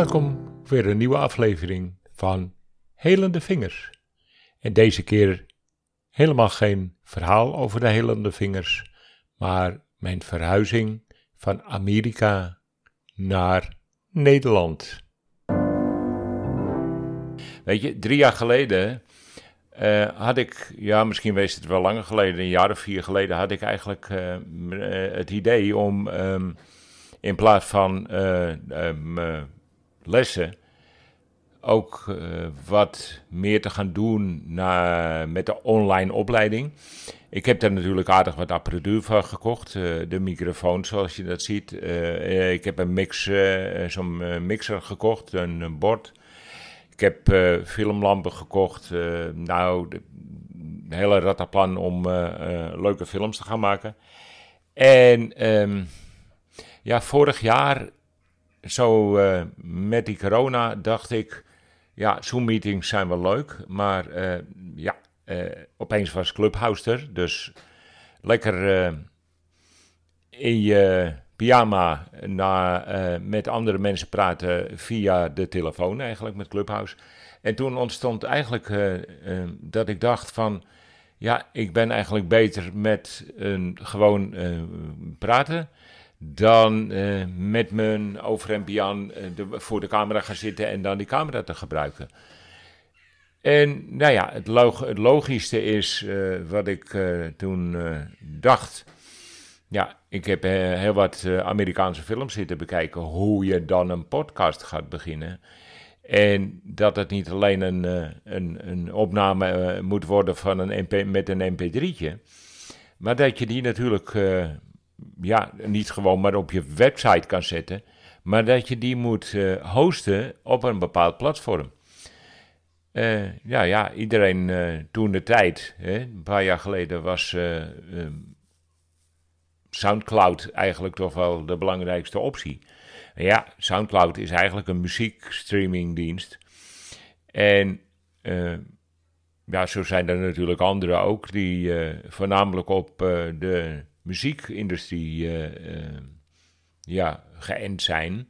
welkom weer een nieuwe aflevering van Helende Vingers. En deze keer helemaal geen verhaal over de helende vingers, maar mijn verhuizing van Amerika naar Nederland. Weet je, drie jaar geleden uh, had ik, ja, misschien wees het wel langer geleden, een jaar of vier geleden, had ik eigenlijk uh, het idee om um, in plaats van uh, lessen ook wat meer te gaan doen met de online opleiding. Ik heb daar natuurlijk aardig wat apparatuur van gekocht. de microfoon, zoals je dat ziet. ik heb een mix, zo'n mixer gekocht, een, bord. Ik heb filmlampen gekocht. Nou, de, de hele om leuke films te gaan maken. En um, ja, vorig jaar, zo met die corona, dacht ik... Ja, Zoom-meetings zijn wel leuk, maar ja, opeens was Clubhouse er. Dus lekker in je pyjama uh, met andere mensen praten via de telefoon, eigenlijk met Clubhouse. En toen ontstond eigenlijk dat ik dacht van, ja, ik ben eigenlijk beter met een gewoon praten dan met mijn over en Bian voor de camera gaan zitten en dan die camera te gebruiken. En nou ja, het, log het logischste is wat ik toen dacht ja, ik heb uh, heel wat uh, Amerikaanse films zitten bekijken hoe je dan een podcast gaat beginnen. En dat het niet alleen een, uh, een, een opname moet worden van een MP, met een mp3'tje. Maar dat je die natuurlijk ja, niet gewoon maar op je website kan zetten. Maar dat je die moet hosten op een bepaald platform. ja, ja, iedereen toen de tijd, hè, een paar jaar geleden, was SoundCloud eigenlijk toch wel de belangrijkste optie. ja, SoundCloud is eigenlijk een muziekstreamingdienst. En ja, zo zijn er natuurlijk andere ook die voornamelijk op de muziekindustrie ja, geënt zijn.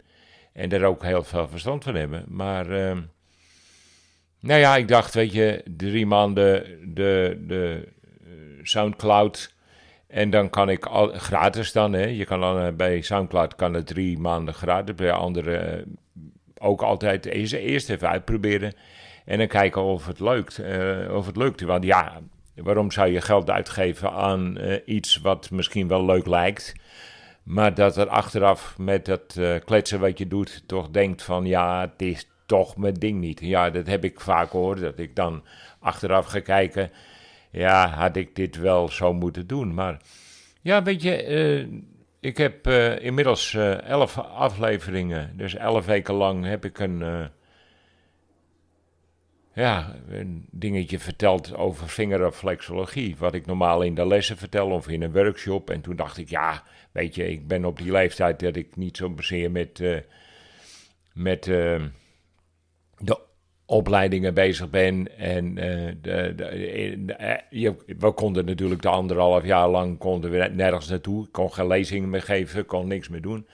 En daar ook heel veel verstand van hebben. Maar nou ja, ik dacht, weet je, drie maanden de, de SoundCloud en dan kan ik al, gratis dan, hè. Je kan dan eh, bij Soundcloud kan het drie maanden gratis, bij anderen uh, ook altijd eerst, eerst even uitproberen. En dan kijken of het lukt. Of het lukt. Want ja, waarom zou je geld uitgeven aan iets wat misschien wel leuk lijkt, maar dat er achteraf met dat kletsen wat je doet toch denkt van ja, het is toch mijn ding niet. Ja, dat heb ik vaak hoor, dat ik dan achteraf ga kijken ja, had ik dit wel zo moeten doen. Maar ja, weet je, uh, ik heb inmiddels elf afleveringen, dus elf weken lang heb ik een, ja, een dingetje verteld over vingerreflexologie. Wat ik normaal in de lessen vertel of in een workshop. En toen dacht ik, ja, weet je, ik ben op die leeftijd dat ik niet zo zeer met, met de opleidingen bezig ben. En uh, de, de, eh, je, we konden natuurlijk de anderhalf jaar lang konden we nergens naartoe. Ik kon geen lezingen meer geven, kon niks meer doen.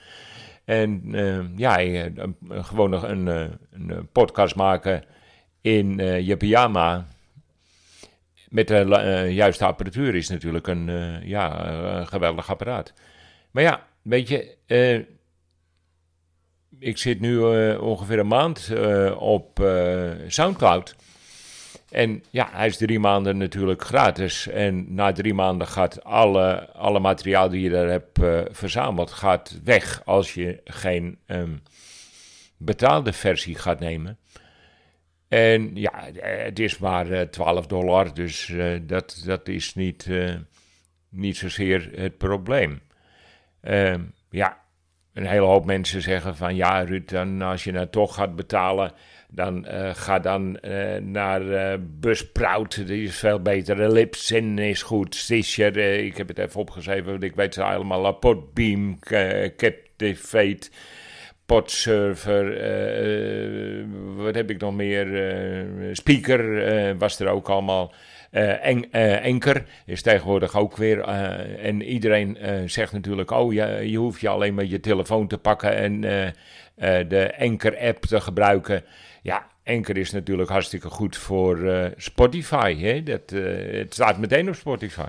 En ja, gewoon nog een, een, podcast maken in je pyjama. Met de juiste apparatuur is natuurlijk een, ja, een geweldig apparaat. Maar ja, weet je, ik zit nu ongeveer een maand op Soundcloud. En ja, hij is drie maanden natuurlijk gratis. En na drie maanden gaat alle, alle materiaal die je daar hebt verzameld gaat weg als je geen um, betaalde versie gaat nemen. En ja, het is maar 12 dollar, dus dat, dat is niet, niet zozeer het probleem. Ehm, ja, een hele hoop mensen zeggen van ja, Ruud, dan als je nou toch gaat betalen, dan ga dan naar uh, Busprout, die is veel beter. Lipsin is goed, Stitcher, ik heb het even opgeschreven, want ik weet ze allemaal. Podbeam, Captivate, Podserver, wat heb ik nog meer? Speaker was er ook allemaal. uh, Enker is tegenwoordig ook weer. en iedereen zegt natuurlijk: Oh, ja, je hoeft je alleen maar je telefoon te pakken en de Enker-app te gebruiken. Ja, Enker is natuurlijk hartstikke goed voor Spotify. Hè? Dat, het staat meteen op Spotify.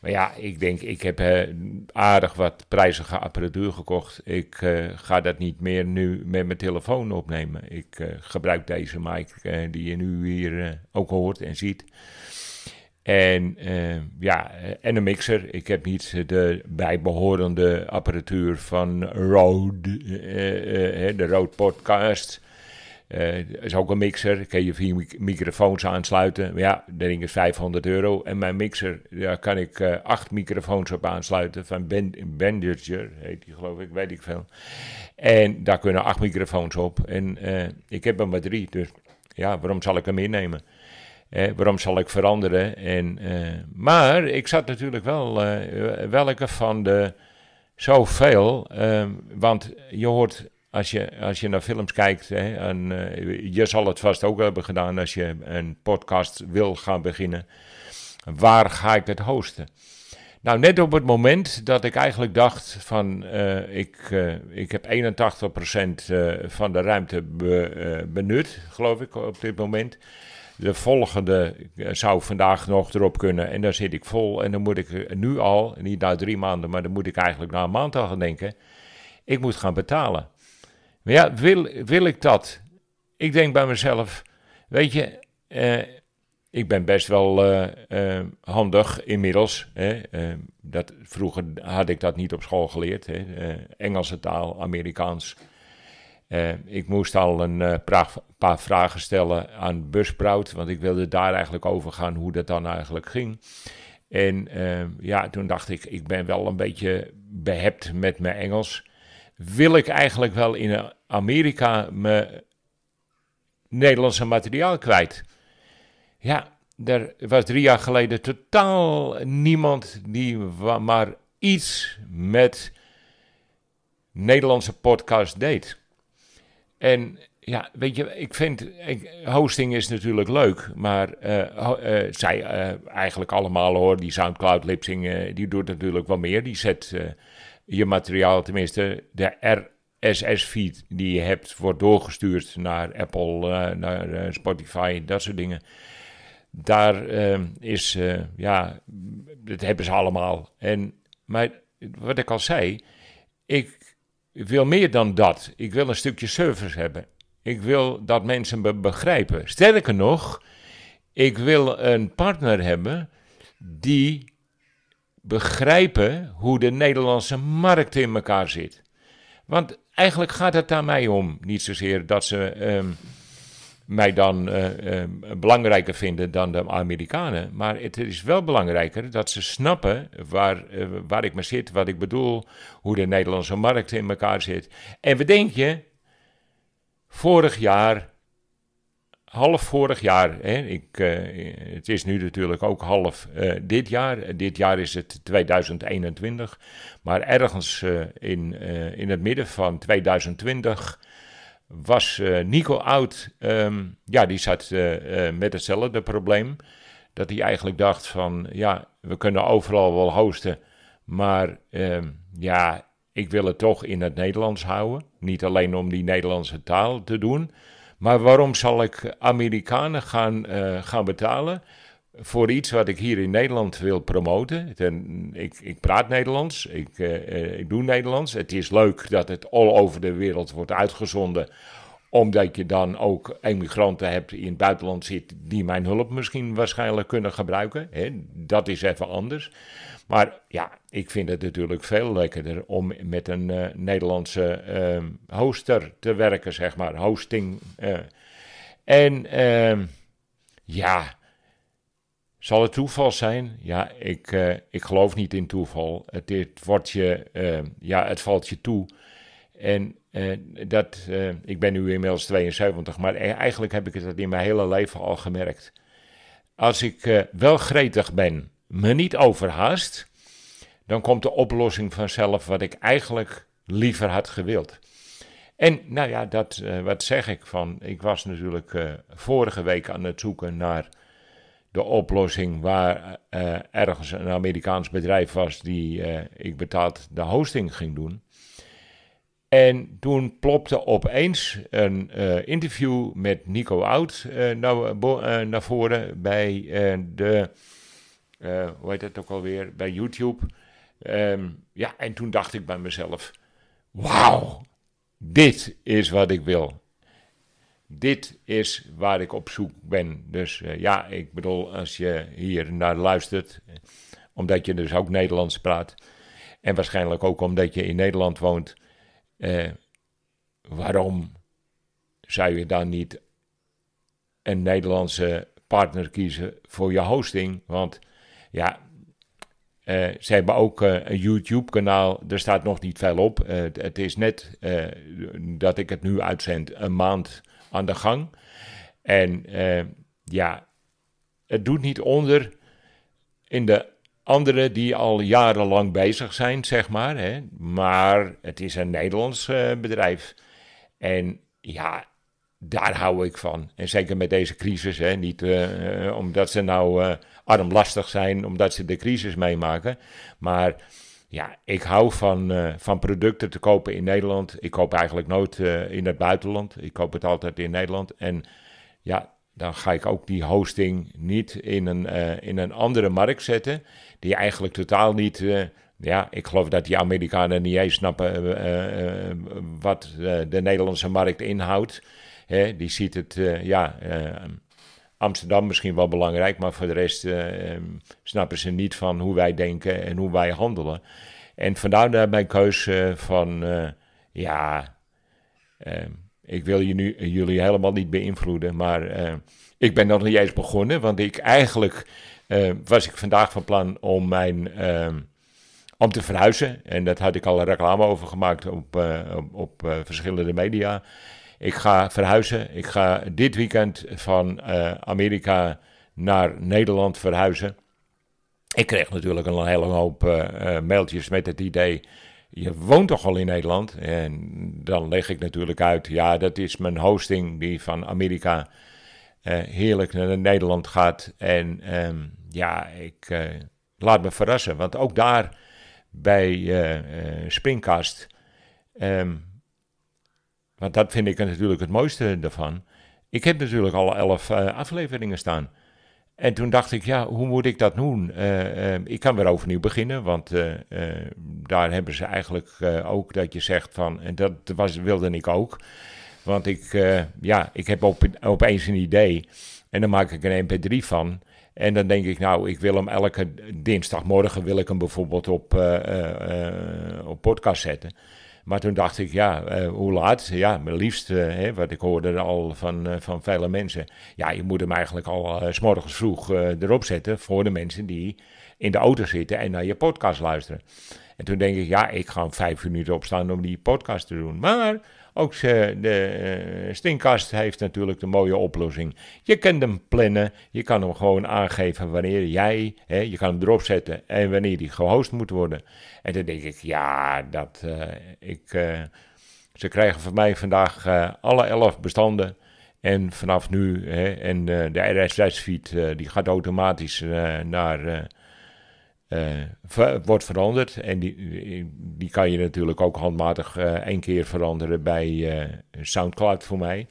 Maar ja, ik denk, ik heb uh, aardig wat prijzige apparatuur gekocht. Ik uh, ga dat niet meer nu met mijn telefoon opnemen. Ik uh, gebruik deze mic die je nu hier ook hoort en ziet. En ja, en een mixer. Ik heb niet de bijbehorende apparatuur van Rode, de Rode Podcast. Uh, is ook een mixer, kan je vier microfoons aansluiten. Maar ja, dat ding is 500 euro. En mijn mixer, daar kan ik uh, acht microfoons op aansluiten. Van ben heet die geloof ik, weet ik veel. En daar kunnen acht microfoons op. En uh, ik heb er maar drie, dus ja, waarom zal ik hem innemen? waarom zal ik veranderen? En, maar ik zat natuurlijk wel, welke van de zoveel, want je hoort als je, als je naar films kijkt, hè, en uh, je zal het vast ook hebben gedaan als je een podcast wil gaan beginnen. Waar ga ik het hosten? Nou, net op het moment dat ik eigenlijk dacht van uh, ik, uh, ik heb 81% van de ruimte be, benut, geloof ik, op dit moment. De volgende zou vandaag nog erop kunnen en daar zit ik vol. En dan moet ik nu al, niet na drie maanden, maar dan moet ik eigenlijk na een maand al gaan denken. Ik moet gaan betalen. Maar ja, wil, wil ik dat? Ik denk bij mezelf, weet je, eh, ik ben best wel uh, uh, handig inmiddels. Hè? dat, vroeger had ik dat niet op school geleerd. Hè? Engelse taal, Amerikaans. ik moest al een paar vragen stellen aan Busprout, want ik wilde daar eigenlijk over gaan hoe dat dan eigenlijk ging. En ja, toen dacht ik, ik ben wel een beetje behept met mijn Engels wil ik eigenlijk wel in Amerika mijn Nederlandse materiaal kwijt. Ja, er was drie jaar geleden totaal niemand die maar iets met Nederlandse podcast deed. En ja, weet je, ik vind, hosting is natuurlijk leuk, maar uh, uh, zij uh, eigenlijk allemaal hoor, die Soundcloud Lipsing, die doet natuurlijk wel meer. Die zet je materiaal, tenminste de RSS-feed die je hebt, wordt doorgestuurd naar Apple, uh, naar uh, Spotify, dat soort dingen. Daar uh, is, ja, dat hebben ze allemaal. En, maar wat ik al zei, ik wil meer dan dat. Ik wil een stukje service hebben. Ik wil dat mensen me begrijpen. Sterker nog, ik wil een partner hebben die begrijpen hoe de Nederlandse markt in elkaar zit. Want eigenlijk gaat het daar mij om. Niet zozeer dat ze ehm, mij dan uh, belangrijker vinden dan de Amerikanen. Maar het is wel belangrijker dat ze snappen waar, uh, waar ik me zit, wat ik bedoel, hoe de Nederlandse markt in elkaar zit. En we denken, vorig jaar half vorig jaar. Hè, ik, uh, het is nu natuurlijk ook half uh, dit jaar. Dit jaar is het 2021. Maar ergens in, in het midden van 2020 was Nico Oud. Um, ja, die zat met hetzelfde probleem. Dat hij eigenlijk dacht van, ja, we kunnen overal wel hosten. Maar um, ja, ik wil het toch in het Nederlands houden. Niet alleen om die Nederlandse taal te doen... Maar waarom zal ik Amerikanen gaan, uh, gaan betalen voor iets wat ik hier in Nederland wil promoten? Ten, ik, ik, praat Nederlands, ik, uh, ik doe Nederlands. Het is leuk dat het all over de wereld wordt uitgezonden omdat je dan ook emigranten hebt in het buitenland zitten die mijn hulp misschien waarschijnlijk kunnen gebruiken. Dat is even anders. Maar ja, ik vind het natuurlijk veel lekkerder om met een uh, Nederlandse uh, hoster te werken, zeg maar. Hosting. Uh. En ehm, ja, zal het toeval zijn? Ja, ik, uh, ik geloof niet in toeval. Het, het, wordt je, ehm, ja, het valt je toe. En dat, ik ben nu inmiddels 72, maar e-, eigenlijk heb ik het in mijn hele leven al gemerkt. Als ik wel gretig ben me niet overhaast, dan komt de oplossing vanzelf wat ik eigenlijk liever had gewild. En nou ja, dat, uh, wat zeg ik van? Ik was natuurlijk uh, vorige week aan het zoeken naar de oplossing waar ergens een Amerikaans bedrijf was die ik betaald de hosting ging doen. En toen plopte opeens een interview met Nico Oud naar, naar voren bij de, hoe heet het ook alweer, bij YouTube. Ehm, ja, en toen dacht ik bij mezelf, wauw, dit is wat ik wil. Dit is waar ik op zoek ben. Dus uh, ja, ik bedoel, als je hier naar luistert, omdat je dus ook Nederlands praat, en waarschijnlijk ook omdat je in Nederland woont, eh, waarom zou je dan niet een Nederlandse partner kiezen voor je hosting? Want ja, uh, ze hebben ook uh, een YouTube-kanaal, er staat nog niet veel op. Uh, het is net dat ik het nu uitzend, een maand aan de gang. En ja, het doet niet onder in de anderen die al jarenlang bezig zijn, zeg maar. Hè. Maar het is een Nederlands bedrijf. En ja, daar hou ik van. En zeker met deze crisis, hè. niet omdat ze nou armlastig zijn omdat ze de crisis meemaken. Maar ja, ik hou van, van producten te kopen in Nederland. Ik koop eigenlijk nooit in het buitenland. Ik koop het altijd in Nederland. En ja, dan ga ik ook die hosting niet in een, in een andere markt zetten. Die eigenlijk totaal niet. ja, ik geloof dat die Amerikanen niet eens snappen wat de Nederlandse markt inhoudt. Hè, die ziet het, ja Amsterdam misschien wel belangrijk, maar voor de rest uh, snappen ze niet van hoe wij denken en hoe wij handelen. En vandaar mijn keuze van, uh, ja, ehm, ik wil je nu, jullie helemaal niet beïnvloeden, maar eh, ik ben nog niet eens begonnen, want ik eigenlijk was ik vandaag van plan om mijn ehm, om te verhuizen. En dat had ik al een reclame over gemaakt op, op, op verschillende media. Ik ga verhuizen. Ik ga dit weekend van uh, Amerika naar Nederland verhuizen. Ik kreeg natuurlijk een hele hoop uh, mailtjes met het idee. Je woont toch al in Nederland? En dan leg ik natuurlijk uit. Ja, dat is mijn hosting die van Amerika heerlijk naar Nederland gaat. En um, ja, ik laat me verrassen. Want ook daar bij Springcast. Um, want dat vind ik natuurlijk het mooiste ervan. Ik heb natuurlijk al elf uh, afleveringen staan. En toen dacht ik, ja, hoe moet ik dat doen? Uh, uh, ik kan weer overnieuw beginnen, want daar hebben ze eigenlijk ook dat je zegt van, en dat was, wilde ik ook. Want ik, ja, ik heb op, opeens een idee en dan maak ik een mp3 van. En dan denk ik, nou, ik wil hem elke dinsdagmorgen wil ik hem bijvoorbeeld op, op podcast zetten. Maar toen dacht ik, ja, uh, hoe laat? Ja, mijn liefst, hè, wat ik hoorde al van, uh, van vele mensen. Ja, je moet hem eigenlijk al s morgens vroeg erop zetten voor de mensen die in de auto zitten en naar je podcast luisteren. En toen denk ik, ja, ik ga om vijf minuten opstaan om die podcast te doen. Maar ook de uh, Stinkast heeft natuurlijk de mooie oplossing. Je kunt hem plannen, je kan hem gewoon aangeven wanneer jij, hè, je kan hem erop zetten en wanneer die gehost moet worden. En dan denk ik, ja, dat, uh, ik, uh, ze krijgen van mij vandaag alle elf bestanden. En vanaf nu, hè, en de RSS-feed die gaat automatisch naar uh, wordt veranderd. En die, die kan je natuurlijk ook handmatig uh, één keer veranderen bij uh, SoundCloud voor mij.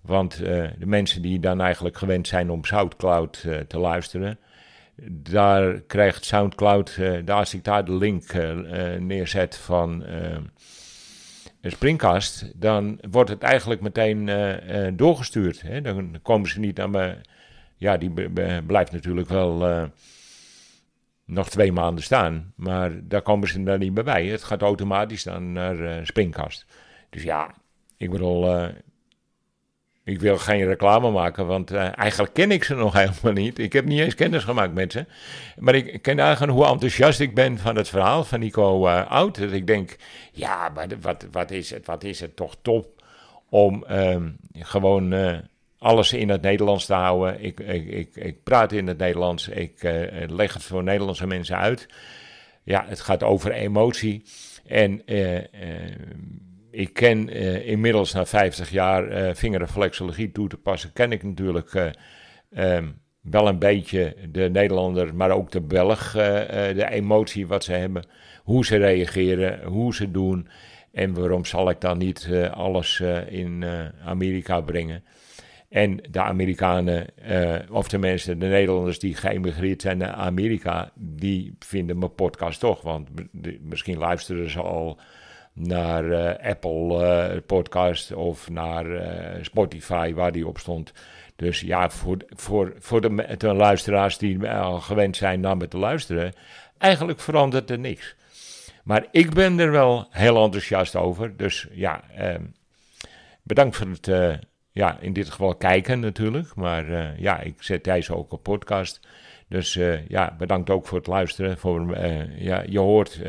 Want de mensen die dan eigenlijk gewend zijn om SoundCloud te luisteren, daar krijgt SoundCloud, daar als ik daar de link neerzet van Springcast, dan wordt het eigenlijk meteen doorgestuurd. Dan komen ze niet aan me. Ja, die blijft natuurlijk wel nog twee maanden staan. Maar daar komen ze dan niet meer bij. Het gaat automatisch dan naar uh, Springkast. Dus ja, ik bedoel, uh, ik wil geen reclame maken, want uh, eigenlijk ken ik ze nog helemaal niet. Ik heb niet eens kennis gemaakt met ze. Maar ik ken eigenlijk hoe enthousiast ik ben van het verhaal van Nico Oud. Dat ik denk, ja, maar wat, wat, is het, wat is het toch top om ehm, gewoon alles in het Nederlands te houden. Ik, ik, ik, ik praat in het Nederlands. Ik uh, leg het voor Nederlandse mensen uit. Ja, het gaat over emotie. En uh, ik ken inmiddels na 50 jaar vingerreflexologie toe te passen, ken ik natuurlijk um, wel een beetje de Nederlander, maar ook de Belg, de emotie wat ze hebben. Hoe ze reageren, hoe ze doen. En waarom zal ik dan niet alles in Amerika brengen? En de Amerikanen, uh, of tenminste de Nederlanders die geëmigreerd zijn naar Amerika, die vinden mijn podcast toch. Want misschien luisteren ze al naar uh, Apple uh, podcast of naar Spotify waar die op stond. Dus ja, voor, voor, voor de, de luisteraars die al gewend zijn naar me te luisteren, eigenlijk verandert er niks. Maar ik ben er wel heel enthousiast over. Dus ja, ehm, bedankt voor het ja, in dit geval kijken natuurlijk. Maar uh, ja, ik zet deze ook op podcast. Dus uh, ja, bedankt ook voor het luisteren. Voor, uh, ja, je, hoort,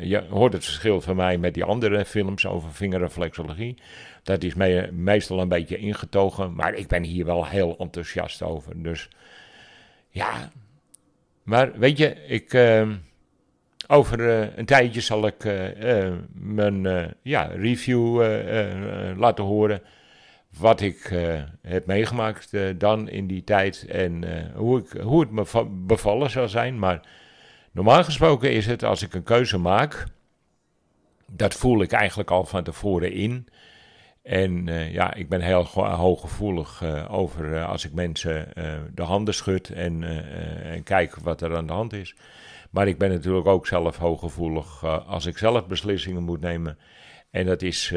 je hoort het verschil van mij met die andere films over vingerreflexologie. Dat is me meestal een beetje ingetogen. Maar ik ben hier wel heel enthousiast over. Dus ja. Maar weet je, ik, over een tijdje zal ik mijn ja, review laten horen wat ik uh, heb meegemaakt uh, dan in die tijd en uh, hoe, ik, hoe het me bevallen zou zijn. Maar normaal gesproken is het als ik een keuze maak, dat voel ik eigenlijk al van tevoren in. En ja, ik ben heel hooggevoelig over als ik mensen de handen schud en, en kijk wat er aan de hand is. Maar ik ben natuurlijk ook zelf hooggevoelig als ik zelf beslissingen moet nemen. En dat is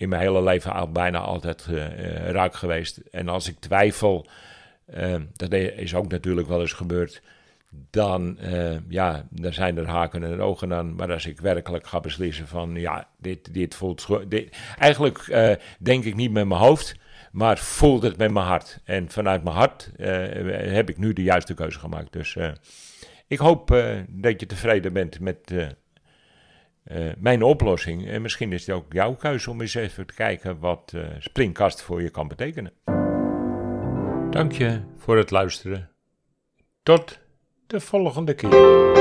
in mijn hele leven al bijna altijd uh, raak geweest. En als ik twijfel, uh, dat is ook natuurlijk wel eens gebeurd, dan, ja, dan zijn er haken en ogen aan. Maar als ik werkelijk ga beslissen van, ja, dit, dit voelt... Dit, eigenlijk denk ik niet met mijn hoofd, maar voelt het met mijn hart. En vanuit mijn hart heb ik nu de juiste keuze gemaakt. Dus ik hoop dat je tevreden bent met uh, mijn oplossing. En misschien is het ook jouw keuze om eens even te kijken wat uh, Springkast voor je kan betekenen. Dank je voor het luisteren. Tot de volgende keer.